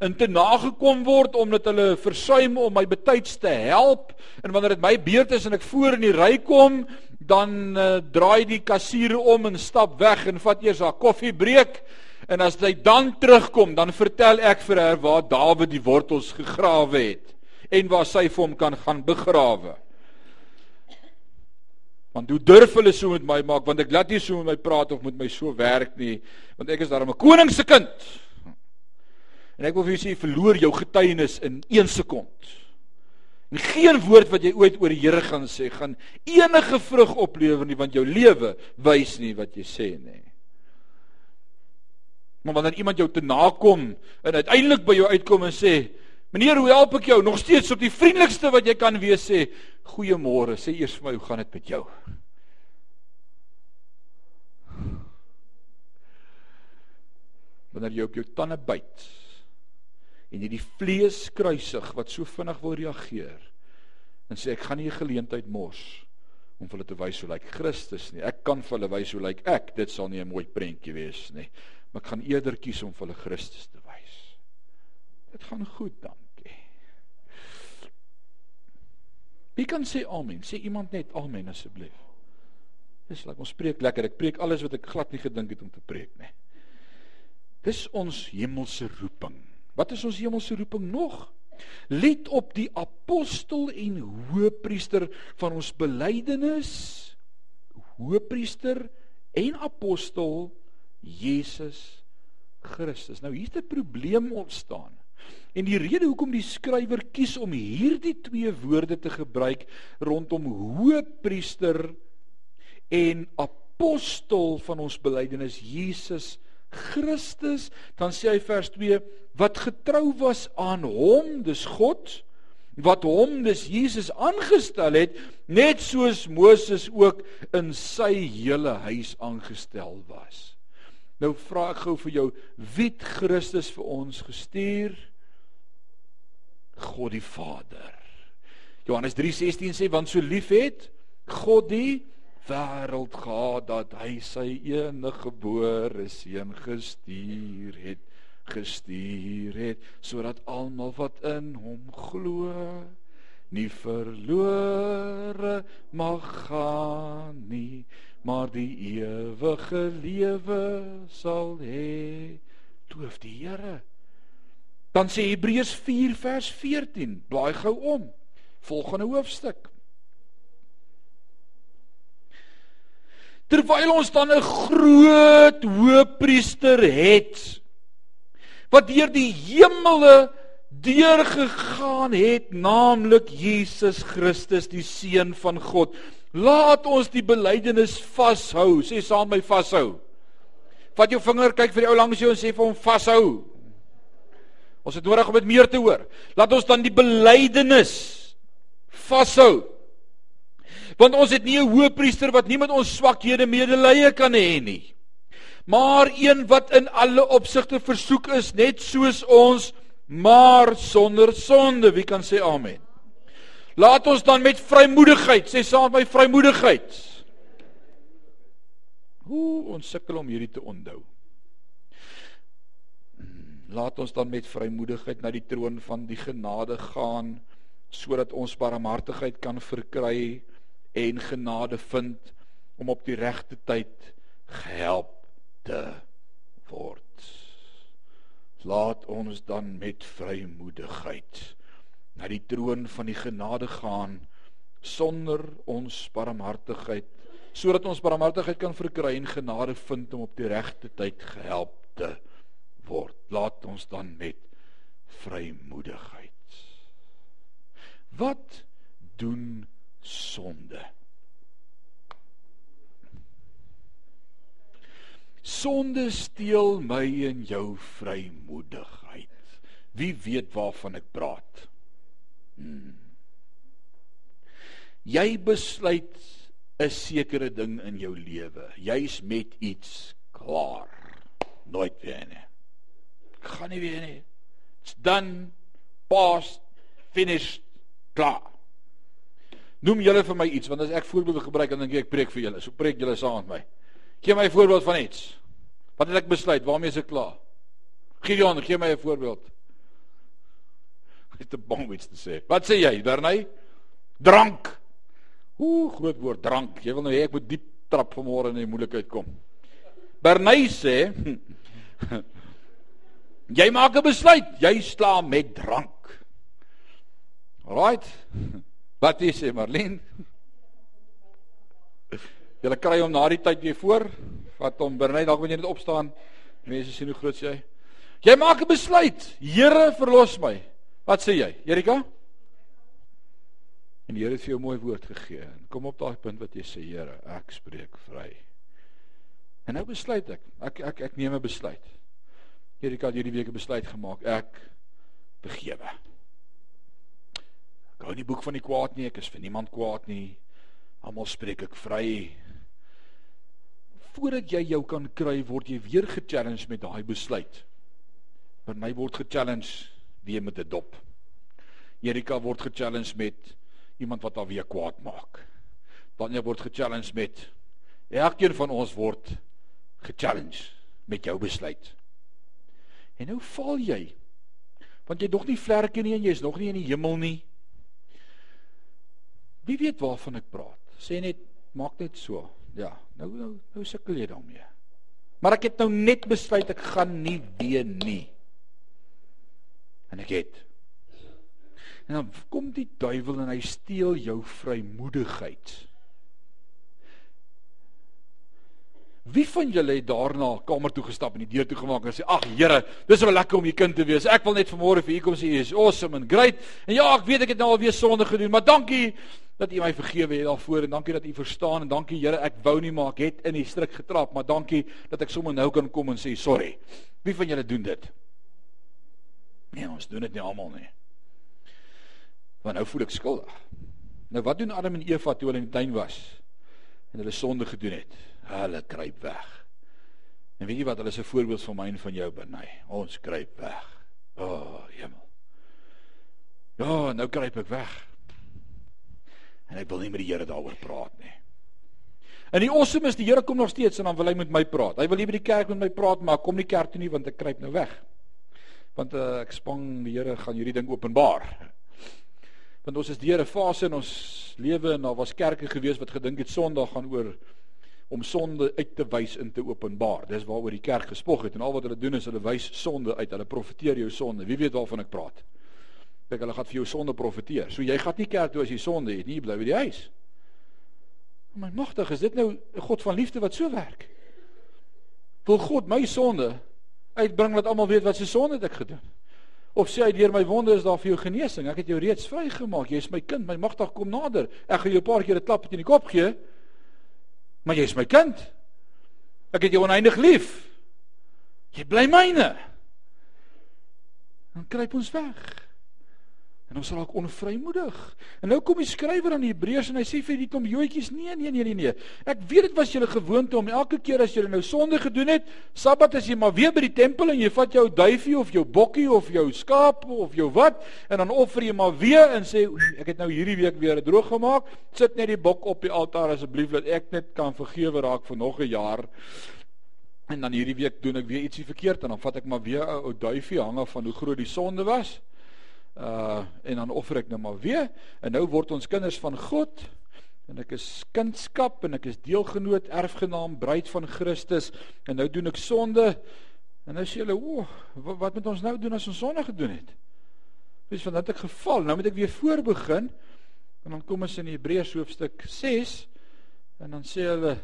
en te nagekom word omdat hulle versuim om my betyds te help en wanneer dit my beurt is en ek voor in die ry kom, dan uh, draai die kassier om en stap weg en vat eers haar koffiebreek en as hy dan terugkom, dan vertel ek vir haar waar Dawid die wortels gegrawe het en waar sy vir hom kan gaan begrawe. Want hoe durf hulle so met my maak want ek laat nie so met my praat of met my so werk nie want ek is daarom 'n koning se kind. En ek wil vir julle sê verloor jou getuienis in 1 sekond. En geen woord wat jy ooit oor die Here gaan sê gaan enige vrug oplewer nie want jou lewe wys nie wat jy sê nie. Maar wanneer iemand jou te nakom en uiteindelik by jou uitkom en sê Meneer, hoe help ek jou? Nog steeds op die vriendelikste wat jy kan wees sê, goeiemôre. Sê eers vir my, hoe gaan dit met jou? Wanneer jy op jou tande byt en jy die vlees kruisig wat so vinnig wil reageer en sê ek gaan nie 'n geleentheid mors om vir hulle te wys hoe lyk Christus nie. Ek kan vir hulle wys hoe lyk ek. Dit sal nie 'n mooi prentjie wees nie. Maar ek gaan eerder kies om vir hulle Christus te wys. Dit gaan goed dan. Wie kan sê amen? Sê iemand net amen asseblief. Dis like ons preek lekker. Ek preek alles wat ek glad nie gedink het om te preek nie. Dis ons hemelse roeping. Wat is ons hemelse roeping nog? Let op die apostel en hoëpriester van ons belydenis. Hoëpriester en apostel Jesus Christus. Nou hier's 'n probleem ontstaan. En die rede hoekom die skrywer kies om hierdie twee woorde te gebruik rondom hoëpriester en apostel van ons belydenis Jesus Christus, dan sê hy vers 2 wat getrou was aan hom, dis God, wat hom dis Jesus aangestel het, net soos Moses ook in sy hele huis aangestel was. Nou vra ek gou vir jou, wie het Christus vir ons gestuur? God die Vader. Johannes 3:16 sê want so lief het God die wêreld gehad dat hy sy enige gebore seun gestuur het gestuur het sodat almal wat in hom glo nie verlore mag gaan nie maar die ewige lewe sal hê loof die Here Dan sê Hebreërs 4 vers 14, blaai gou om. Volgende hoofstuk. Terwyl ons dan 'n groot hoëpriester het wat deur die hemele deurgegaan het, naamlik Jesus Christus, die seun van God. Laat ons die belydenis vashou. Sê saam my vashou. Vat jou vinger, kyk vir die ou langs jou en sê vir hom vashou. Ons het nodig om dit meer te hoor. Laat ons dan die belydenis vashou. Want ons het nie 'n hoëpriester wat nie met ons swakhede medelee kan hê nie. Maar een wat in alle opsigte versoek is net soos ons, maar sonder sonde. Wie kan sê amen? Laat ons dan met vrymoedigheid, sê saam met my vrymoedigheid. Hoe ons sukkel om hierdie te onthou. Laat ons dan met vrymoedigheid na die troon van die genade gaan sodat ons barmhartigheid kan verkry en genade vind om op die regte tyd gehelp te word. Laat ons dan met vrymoedigheid na die troon van die genade gaan sonder ons barmhartigheid sodat ons barmhartigheid kan verkry en genade vind om op die regte tyd gehelp te word. Laat ons dan met vrymoedigheid. Wat doen sonde? Sonde steel my en jou vrymoedigheid. Wie weet waarvan ek praat? Hmm. Jy besluit 'n sekere ding in jou lewe. Jy's met iets klaar. Nooit weer nie. Gaan nie weer nie. It's done. Past. Finished. Klaar. Noem julle vir my iets want as ek voorbeelde gebruik dan dink ek ek preek vir julle. So preek julle saam met my. Gee my 'n voorbeeld van iets. Wat het ek besluit? Waarmee is ek klaar? Gideon, gee my 'n voorbeeld het 'n bom iets te sê. Wat sê jy, Bernay? Drank. Ooh, groot woord, drank. Jy wil nou hê ek moet diep trap vanmôre in die moeilikheid kom. Bernay sê jy maak 'n besluit, jy slaam met drank. Right? Wat is dit, Marlene? Jy kry hom na die tyd weer voor. Vat hom Bernay dalk wanneer jy net opstaan. Mense sien hoe groot jy. Jy maak 'n besluit. Here, verlos my. Wat sê jy? Erika? En die Here het vir jou 'n mooi woord gegee. En kom op daai punt wat jy sê, Here, ek spreek vry. En nou besluit ek, ek ek ek neem 'n besluit. Erika het hierdie week 'n besluit gemaak. Ek begewe. Ek hou nie boek van die kwaad nie, ek is vir niemand kwaad nie. Almal spreek ek vry. Voordat jy jou kan kry, word jy weer ge-challenge met daai besluit. Want my word ge-challenge weer met 'n dop. Erika word ge-challenge met iemand wat haar weer kwaad maak. Daniel word ge-challenge met elkeen van ons word ge-challenge met jou besluit. En nou val jy. Want jy dog nie vlerke nie en jy's nog nie in die hemel nie. Wie weet waarvan ek praat? Sê net maak net so. Ja, nou nou nou sukkel jy daarmee. Maar ek het nou net besluit ek gaan nie weer nie. En ek het. En dan kom die duiwel en hy steel jou vrymoedigheid. Wie van julle het daarna kamer toe gestap en die deur toe gemaak en sê ag Here, dis wel lekker om u kind te wees. Ek wil net vanmôre vir u kom sê u is awesome and great. En ja, ek weet ek het nou al weer sonde gedoen, maar dankie dat u my vergewe het daarvoor en dankie dat u verstaan en dankie Here, ek wou nie maar ek het in die struik getrap, maar dankie dat ek sommer nou kan kom en sê sorry. Wie van julle doen dit? Nee, ons doen dit nie almal nie. Want nou voel ek skuldig. Nou wat doen Adam en Eva toe hulle in die tuin was en hulle sonde gedoen het? Hulle kruip weg. En weet jy wat? Hulle is 'n voorbeeld van my en van jou binne. Ons kruip weg. O, oh, hemel. Ja, nou kruip ek weg. En ek wil nie met die Here daaroor praat nie. En die awesome is die Here kom nog steeds en dan wil hy met my praat. Hy wil nie by die kerk met my praat maar kom nie kerk toe nie want ek kruip nou weg want uh, ek spang die Here gaan hierdie ding openbaar. Want ons is deur 'n fase in ons lewe en daar was kerke gewees wat gedink het Sondag gaan oor om sonde uit te wys en te openbaar. Dis waaroor die kerk gespog het en al wat hulle doen is hulle wys sonde uit. Hulle profeteer jou sonde. Wie weet waarvan ek praat? Kyk, hulle gaan vir jou sonde profeteer. So jy gaan nie kerk toe as jy sonde het nie, jy bly by die huis. My magtig, is dit nou 'n God van liefde wat so werk? Wil God my sonde uitbring dat almal weet wat se sonde het ek gedoen? Of sê hy deur my wonde is daar vir jou genesing? Ek het jou reeds vrygemaak. Jy is my kind. My magtig kom nader. Ek gaan jou 'n paar keer 'n klap teen die kop gee. Maar jy is my kind. Ek het jou oneindig lief. Jy bly myne. Dan kruip ons weg. En ons raak onvrymoedig. En nou kom die skrywer aan die Hebreërs en hy sê vir die klomp joetjies: "Nee, nee, nee, nee, nee. Ek weet dit was julle gewoonte om elke keer as julle nou sonde gedoen het, Sabbat as jy maar weer by die tempel en jy vat jou duifie of jou bokkie of jou skaap of jou wat en dan offer jy maar weer en sê ek het nou hierdie week weer droog gemaak. Sit net die bok op die altaar asseblief dat ek net kan vergewe raak vir nog 'n jaar." En dan hierdie week doen ek weer ietsie verkeerd en dan vat ek maar weer 'n ou duifie hang af van hoe groot die sonde was uh en dan offer ek nou maar weer. En nou word ons kinders van God. En ek is kindskap en ek is deelgenoot erfgenaam bruid van Christus. En nou doen ek sonde. En nou sê hulle o wat moet ons nou doen as ons sonde gedoen het? Dis van dat ek geval. Nou moet ek weer voorbegin. En dan kom ons in Hebreërs hoofstuk 6 en dan sê hulle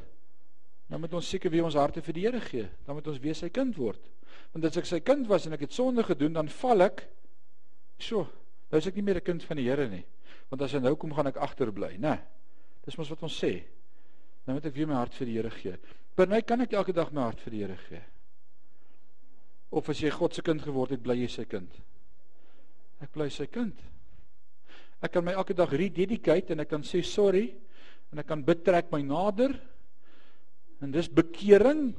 nou moet ons seker weer ons harte vir die Here gee. Dan moet ons weer sy kind word. Want as ek sy kind was en ek het sonde gedoen dan val ek So, nou is ek nie meer 'n kind van die Here nie. Want as hy nou kom, gaan ek agterbly, né? Dis mos wat ons sê. Nou moet ek weer my hart vir die Here gee. Maar nou kan ek elke dag my hart vir die Here gee. Of as jy God se kind geword het, bly jy sy kind. Ek bly sy kind. Ek kan my elke dag rededicate en ek kan sê sorry en ek kan betrek my nader. En dis bekering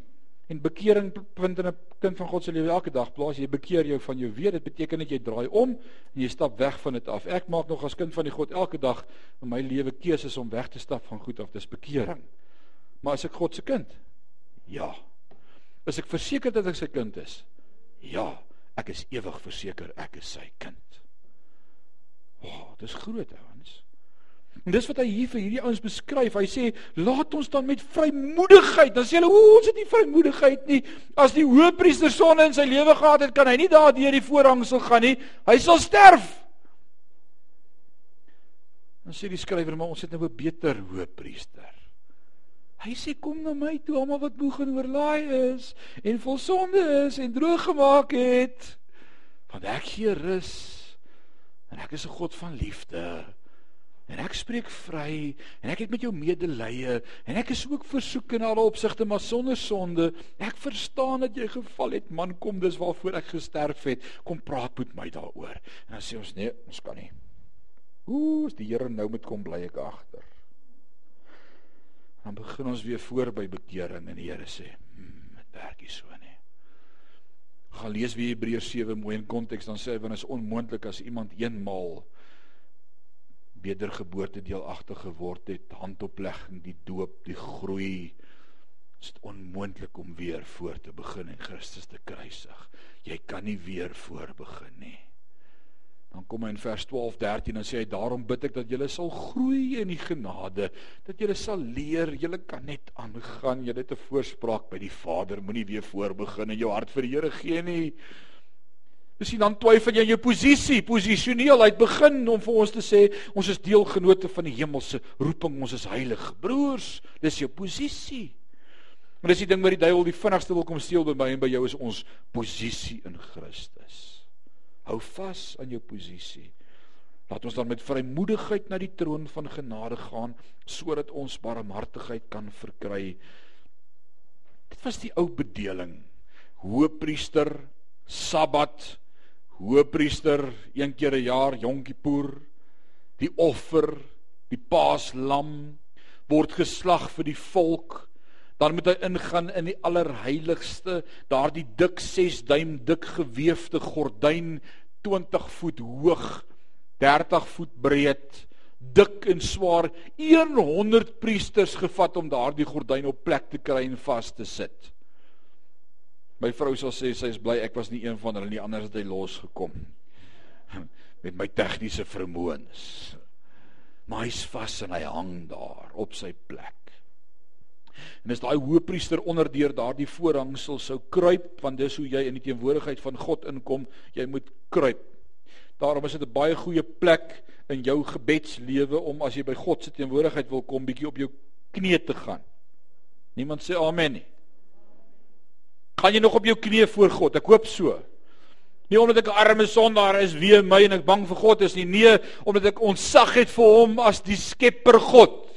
En bekering vind in 'n kind van God se lewe elke dag plaas. Jy bekeer jou van jou weet, dit beteken dat jy draai om en jy stap weg van dit af. Ek maak nog as kind van die God elke dag in my lewe keuses om weg te stap van goed af. Dis bekering. Maar as ek God se kind? Ja. Is ek verseker dat ek sy kind is? Ja, ek is ewig verseker ek is sy kind. O, oh, dis groot ouens. En dis wat hy hier vir hierdie ouens beskryf. Hy sê, "Laat ons dan met vrymoedigheid." Dan sê hulle, "O, ons het nie vrymoedigheid nie. As die hoëpriester sonde in sy lewe gehad het, kan hy nie daardeur die voorhang sal gaan nie. Hy sal sterf." Dan sê die skrywer, "Maar ons het nou 'n beter hoëpriester." Hy sê, "Kom na my toe, almal wat moeg en oorlaai is en vol sonde is en droog gemaak het, want ek gee rus." En ek is 'n God van liefde. En ek spreek vry en ek het met jou medelee en ek is ook versoek in alle opsigte maar sonder sonde. Ek verstaan dat jy geval het, man, kom dis waarvoor ek gesterf het. Kom praat met my daaroor. En dan sê ons nee, ons kan nie. As die Here nou moet kom bly ek agter. Dan begin ons weer voor by bekering en die Here sê, "Hm, dit werk nie so nie." Gaan lees weer Hebreërs 7 mooi in konteks dan sê hy want is onmoontlik as iemand eenmaal wedergeboorte deelagtig geword het, handoplegging, die doop, die groei, is dit onmoontlik om weer voor te begin en Christus te kruisig. Jy kan nie weer voor begin nie. Dan kom hy in vers 12, 13 en sê hy daarom bid ek dat julle sal groei in die genade, dat julle sal leer, julle kan net aangaan, julle het 'n voorspraak by die Vader, moenie weer voor begin en jou hart vir die Here gee nie. Miskien dan twyfel jy in jou posisie, posisioneel uit begin om vir ons te sê ons is deelgenote van die hemelse roeping, ons is heilig. Broers, dis jou posisie. Maar dis die ding wat die duiwel die vinnigste wil kom steel by my en by jou is ons posisie in Christus. Hou vas aan jou posisie. Laat ons dan met vrymoedigheid na die troon van genade gaan sodat ons barmhartigheid kan verkry. Dit was die ou bedeling. Hoëpriester, Sabbat, hoëpriester een keer 'n jaar Yom Kippur die offer die paaslam word geslag vir die volk. Dan moet hy ingaan in die allerheiligste daardie dik 6 duim dik gewefte gordyn 20 voet hoog 30 voet breed dik en swaar. 100 priesters gevat om daardie gordyn op plek te kry en vas te sit My vrou sal sê sy is bly ek was nie een van hulle nie anders het hy losgekom met my tegniese vermoëns. Maar hy's vas en hy hang daar op sy plek. En as daai hoëpriester onderdeur daardie voorhangsel sou kruip, want dis hoe jy in die teenwoordigheid van God inkom, jy moet kruip. Daarom is dit 'n baie goeie plek in jou gebedslewe om as jy by God se teenwoordigheid wil kom, bietjie op jou knieë te gaan. Niemand sê amen nie. Gaan jy nog op jou knieë voor God? Ek hoop so. Nie omdat ek 'n arme sondaar is, wie my en ek bang vir God is nie. Nee, omdat ek ontzag het vir hom as die skepper God.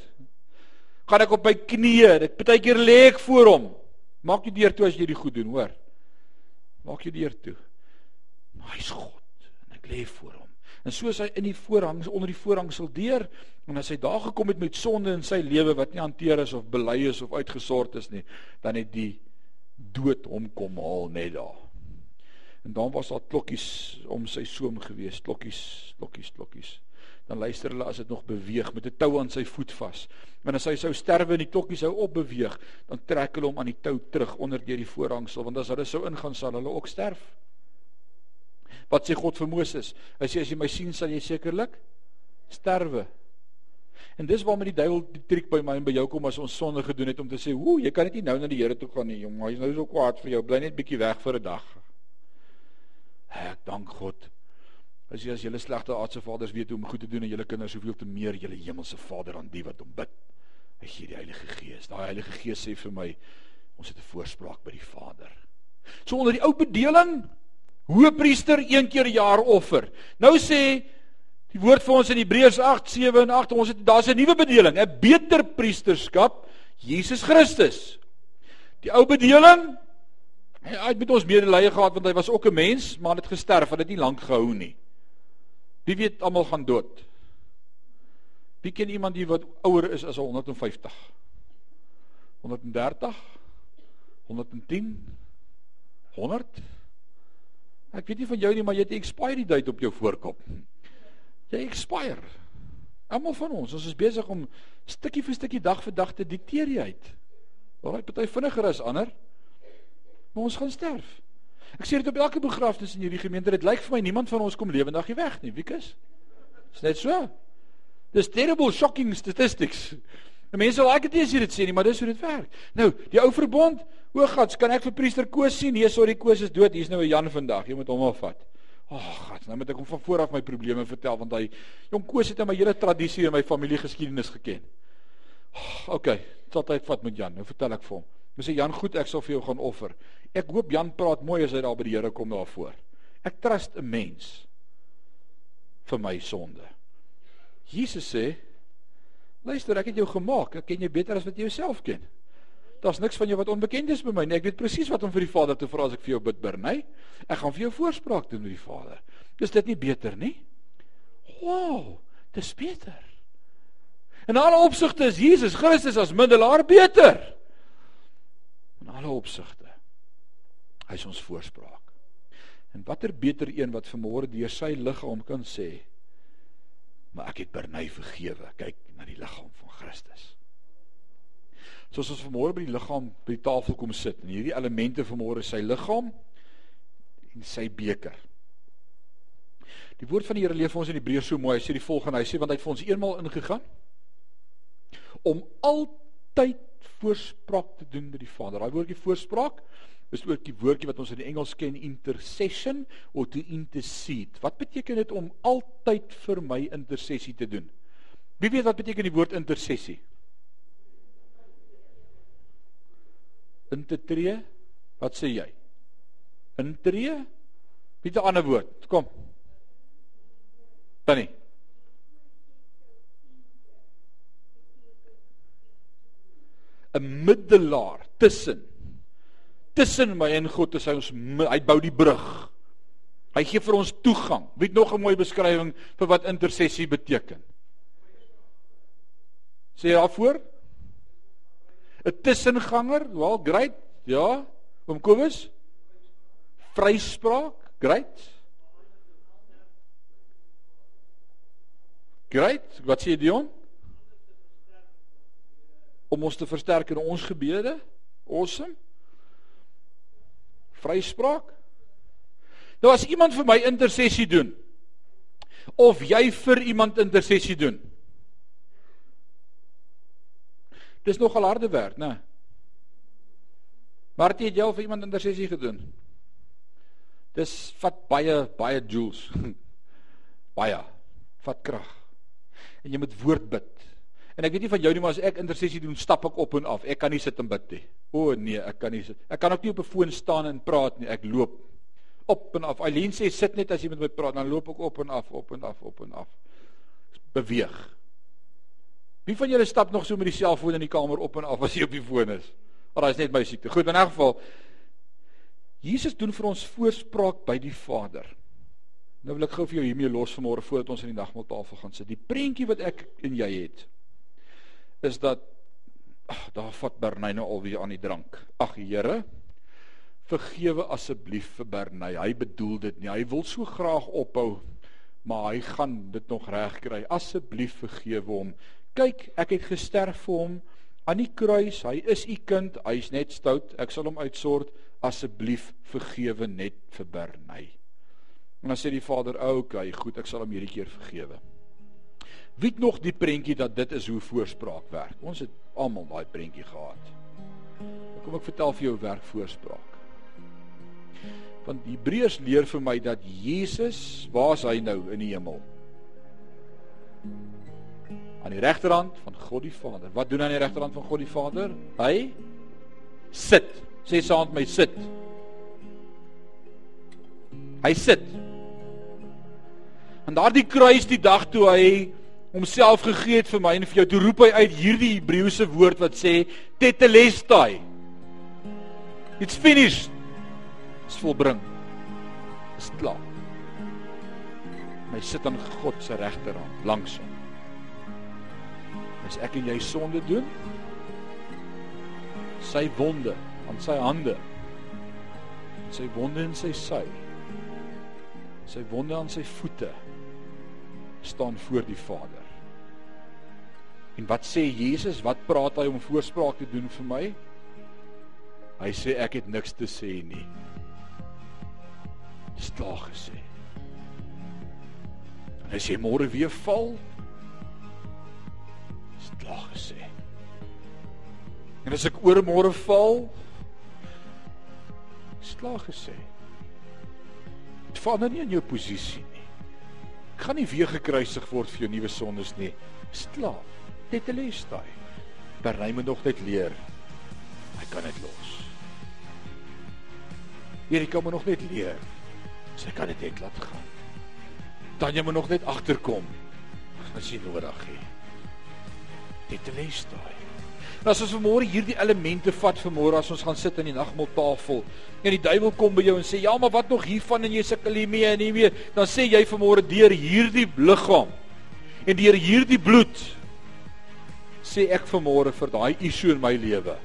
Gaan ek op my knieë, dit partykeer lê ek voor hom. Maak jy deur toe as jy dit goed doen, hoor. Maak jy deur toe. Maar hy's God en ek lê voor hom. En soos hy in die voorhang onder die voorhang sal deur en as hy daar gekom het met sonde in sy lewe wat nie hanteer is of bely is of uitgesort is nie, dan het die dood hom kom haal net daar. En dan was daar klokkies om sy soem gewees, klokkies, klokkies, klokkies. Dan luister hulle as dit nog beweeg met 'n tou aan sy voet vas. Want as hy sou sterwe en die klokkie sou opbeweeg, dan trek hulle hom aan die tou terug onder deur die voorhangsel, want as hulle sou ingaan sal hulle ook sterf. Wat sê God vir Moses? Hy sê as jy my sien sal jy sekerlik sterwe. En dis waarom die duiwel die triek by my en by jou kom as ons sonde gedoen het om te sê, "Ooh, jy kan net nie nou na die Here toe gaan nie, jong. Hy's nou so kwaad vir jou. Bly net bietjie weg vir 'n dag." Ek dank God. As jy as julle slegte aardse vaders weet hoe om goed te doen en julle kinders soveel te meer julle hemelse Vader aan die wat hom bid. Hy gee die Heilige Gees. Daai Heilige Gees sê vir my, ons het 'n voorspraak by die Vader. So onder die ou bedeling, hoëpriester een keer 'n jaar offer. Nou sê Die woord vir ons in Hebreërs 8, 7 en 8, ons het daar's 'n nuwe bedeling, 'n beter priesterskap, Jesus Christus. Die ou bedeling hy het met ons medelee gehad want hy was ook 'n mens, maar het gesterf, het dit nie lank gehou nie. Wie weet almal gaan dood. Wie ken iemand hier wat ouer is as 150? 130? 110? 100? Ek weet nie van jou nie, maar jy het 'n expiry date op jou voorkop. Jy expire. Almal van ons, ons is besig om stukkie vir stukkie dag vir dag te dikteer jy uit. Alraai, party vinniger as ander. Maar ons gaan sterf. Ek sê dit op elke begrafnis in hierdie gemeente, dit lyk vir my niemand van ons kom lewendig hier weg nie. Wiekus? Is net so. Dis terrible shocking statistics. Die mense like dit nie as jy dit sê nie, maar dis hoe dit werk. Nou, die ou verbond, o God, kan ek vir priester Koos sien? Nee, sorry, Koos is dood. Hier's nou 'n Jan vandag. Jy moet hom afvat. Ag, oh, God, nou moet ek hom van voor af my probleme vertel want hy jong Koos het in my hele tradisie en my familiegeskiedenis geken. Oh, okay, tot hy vat met Jan. Nou vertel ek vir hom. Hy sê Jan, goed, ek sal vir jou gaan offer. Ek hoop Jan praat mooi as hy daar by die Here kom daarvoor. Ek trust 'n mens vir my sonde. Jesus sê: "Luister, ek het jou gemaak. Ek ken jou beter as wat jy jouself ken." Daar's niks van jou wat onbekend is by my nie. Ek weet presies wat om vir die Vader te vra as ek vir jou bid, Bernay. Ek gaan vir jou voorspraak doen met die Vader. Is dit nie beter nie? Wow, dis beter. In alle opsigte is Jesus Christus as middelaar beter. In alle opsigte. Hy is ons voorspraak. En watter beter een wat vanmôre deur sy liggaam kan sê, maar ek het Bernay vergewe. Kyk na die liggaam van Christus. Soos ons vanmôre by die liggaam by die tafel kom sit en hierdie elemente vanmôre sy liggaam en sy beker. Die woord van die Here leef ons in Hebreërs so mooi. Hy sê die volgende, hy sê want hy het vir ons eenmal ingegaan om altyd voorspraak te doen met die Vader. Daai woordjie voorspraak is ook die woordjie wat ons in die Engels ken intercession of to intercede. Wat beteken dit om altyd vir my intersessie te doen? Wie weet wat beteken die woord intersessie? In te tree. Wat sê jy? Intree? Wie 'n ander woord? Kom. Tannie. ‘n middelaar tussen tussen my en God is hy ons hy bou die brug. Hy gee vir ons toegang. Wie het nog 'n mooi beskrywing vir wat intersessie beteken? Sê daarvoor? 'n tussenganger, wel great. Ja. Oom Kobus? Vryspraak, great. Great. Wat sê Dion? Om ons te versterk in ons gebede. Awesome. Vryspraak. Nou as iemand vir my intersessie doen of jy vir iemand intersessie doen, Dis nogal harde werk, né? Maar het jy al vir iemand intersessie gedoen? Dis vat baie baie joules. baie vat krag. En jy moet woord bid. En ek weet nie van jou nie, maar as ek intersessie doen, stap ek op en af. Ek kan nie sit en bid nie. O nee, ek kan nie sit. Ek kan ook nie op 'n foon staan en praat nie. Ek loop op en af. Eileen sê sit net as jy met my praat, dan loop ek op en af, op en af, op en af. Beweeg. Wie van julle stap nog so met die selfoon in die kamer op en af as jy op die foon is? Maar daai is net my siekte. Goed, in 'n geval Jesus doen vir ons voorspraak by die Vader. Nou wil ek gou vir jou hiermee los vanmôre voordat ons aan die nagmaaltafel gaan sit. Die prentjie wat ek en jy het is dat ag daar vat Bernay nou alweer aan die drank. Ag Here, vergewe asseblief vir Bernay. Hy bedoel dit nie. Hy wil so graag ophou, maar hy gaan dit nog reg kry. Asseblief vergewe hom. Kyk, ek het gesterf vir hom aan die kruis. Hy is u kind. Hy's net stout. Ek sal hom uitsort. Asseblief vergewe net vir Bernay. En dan sê die vader: "Oké, goed, ek sal hom hierdie keer vergewe." Wie het nog die prentjie dat dit is hoe voorspraak werk? Ons het almal daai prentjie gehad. Kom ek vertel vir jou hoe werk voorspraak. Want Hebreërs leer vir my dat Jesus, waar is hy nou in die hemel? Aan die regterhand van God die Vader. Wat doen aan die regterhand van God die Vader? Hy sit. Sê saam met my sit. Hy sit. En daardie kruis die dag toe hy homself gegee het vir my en vir jou. Toe roep hy uit hierdie Hebreëse woord wat sê tetelestai. It's finished. Dit's volbring. Dit's klaar. Hy sit aan God se regterhand langs hom. As ek en jy sonde doen, sy wonde aan sy hande. Sy wonde in sy sy. Sy wonde aan sy voete staan voor die Vader. En wat sê Jesus? Wat praat hy om voorspraak te doen vir my? Hy sê ek het niks te sê nie. Dis klaar gesê. As jy môre weer val, is klaar gesê. En as ek oor môre val, is klaar gesê. Dit verander nie in jou posisie nie. Ek gaan nie weer gekruisig word vir jou nuwe sondes nie. Dis klaar tetelestai. Berei moet nog net leer. Hy kan dit los. Hierdie kan moet nog net leer. Sy kan dit net laat gaan. Tanya moet nog net agterkom as jy nodig het. Tetelestai. Nou as ons vanmôre hierdie elemente vat vanmôre as ons gaan sit aan die nagmaaltafel en die duiwel kom by jou en sê ja, maar wat nog hiervan en jy sukkel hiermee en nie meer, dan sê jy vanmôre deur hierdie liggaam en deur hierdie bloed sê ek vanmôre vir daai issue in my lewe.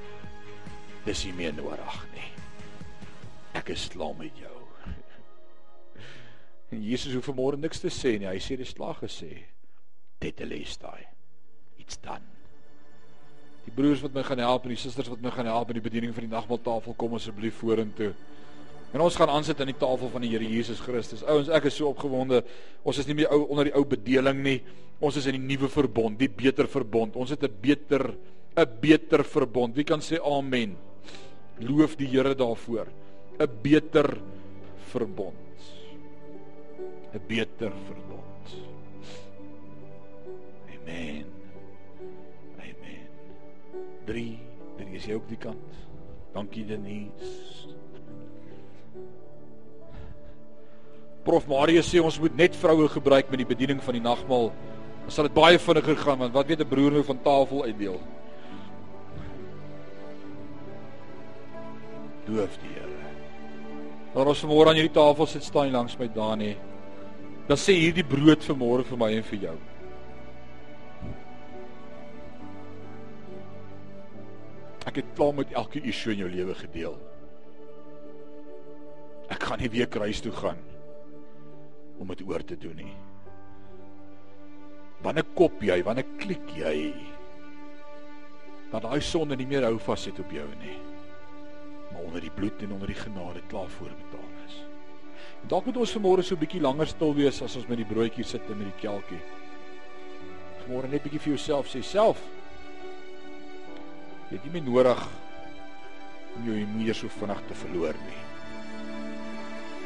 Dis nie meer nodig nie. Ek is klaar met jou. En Jesus hoef vanmôre niks te sê nie. Hy sê dis klaar gesê. Dit lees daai. It's done. Die broers wat my gaan help en die susters wat my gaan help in die bediening van die nagmaaltafel kom asseblief vorentoe. En ons gaan aansit aan die tafel van die Here Jesus Christus. Ouens, ek is so opgewonde. Ons is nie meer ou onder die ou bedeling nie. Ons is in die nuwe verbond, die beter verbond. Ons het 'n beter 'n beter verbond. Wie kan sê amen? Loof die Here daarvoor. 'n Beter verbond. 'n Beter verbond. 3, 3 is jy ook die kant. Dankie Denise. Prof Marius sê ons moet net vroue gebruik met die bediening van die nagmaal. Dan sal dit baie vinniger gaan want wat weet 'n broer nou van tafel uitdeel. Doof die Here. Maar ons môre aan hierdie tafel sit staan langs my Dani. Dan sê hierdie brood vir môre vir my en vir jou. Ek het klaar met elke issue in jou lewe gedeel. Ek gaan nie weer kruis toe gaan om dit oor te doen nie. Wanneer kop jy, wanneer klik jy? Dat daai sonde nie meer hou vas het op jou nie. Maar onder die bloed en onder die genade klaar voorbetaal is. Dalk moet ons vanmôre so 'n bietjie langer stil wees as ons met die broodjie sit en met die kelkie. Vanmôre net bietjie vir jouself sê self. Jy het nie nodig om jou emosie so vinnig te verloor nie.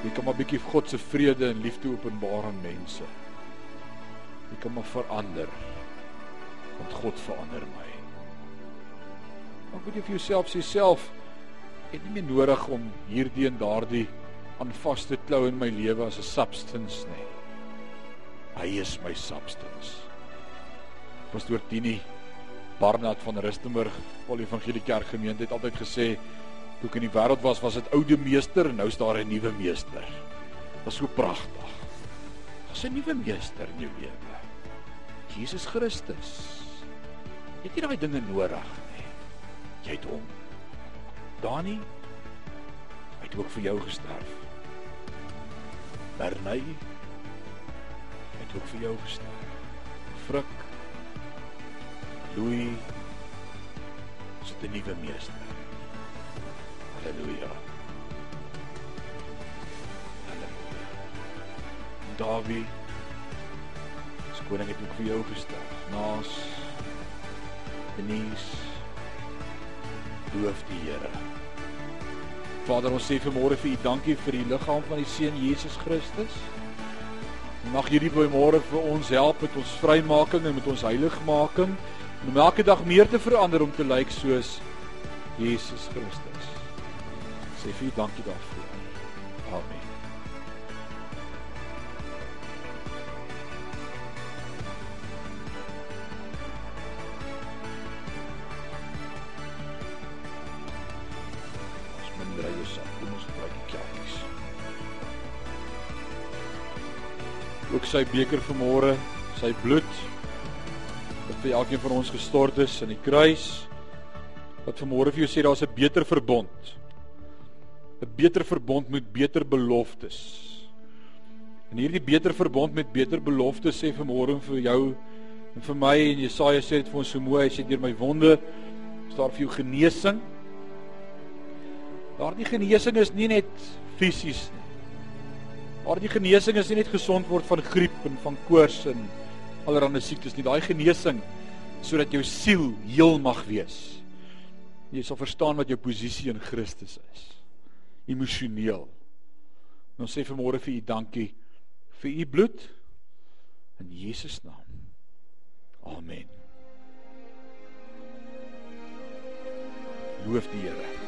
Jy kan maar 'n bietjie God se vrede en liefde openbaar aan mense. Jy kan maar verander. Want God verander my. Dan moet jy vir jouself sê self het nie meer nodig om hierdie en daardie aan vas te klou in my lewe as 'n substance nie. Hy is my substance. Pastoor Tini Barnard van Rustenburg, Vol Evangelie Kerk gemeente het altyd gesê toe ek in die wêreld was, was dit oude meester en nou is daar 'n nuwe meester. Dit is so pragtig. Daar's 'n nuwe meester in jou lewe. Jesus Christus. Jy het nie daai dinge nodig nie. Jy het hom. Dani hy het ook vir jou gesterf. Bernay het ook vir jou gesterf. Frik Louis is 'n nuwe meester. Halleluja. Halleluja. Dawie koning het ook vir jou gesterf. Naas Denise loof die Here. Vader, ons sê vanmôre vir U dankie vir die liggaam van die seun Jesus Christus. Mag hierdie môre vir ons help met ons vrymaking en met ons heiligmaking om elke dag meer te verander om te lyk soos Jesus Christus. Sê vir U dankie daarvoor. Amen. Ook sy beker vanmôre, sy bloed vir elkeen van ons gestort is aan die kruis. Wat vanmôre vir jou sê daar's 'n beter verbond. 'n Beter verbond met beter beloftes. En hierdie beter verbond met beter beloftes sê vanmôre vir jou en vir my en Jesaja sê dit vir ons so mooi, hy sê deur my wonde is daar vir jou genesing. Daardie genesing is nie net fisies nie. Daardie genesing is nie net gesond word van griep en van koors en allerlei siektes nie. Daai genesing sodat jou siel heel mag wees. Jy sal verstaan wat jou posisie in Christus is. Emosioneel. En ons sê vanmôre vir u dankie vir u bloed in Jesus naam. Amen. Loof die Here.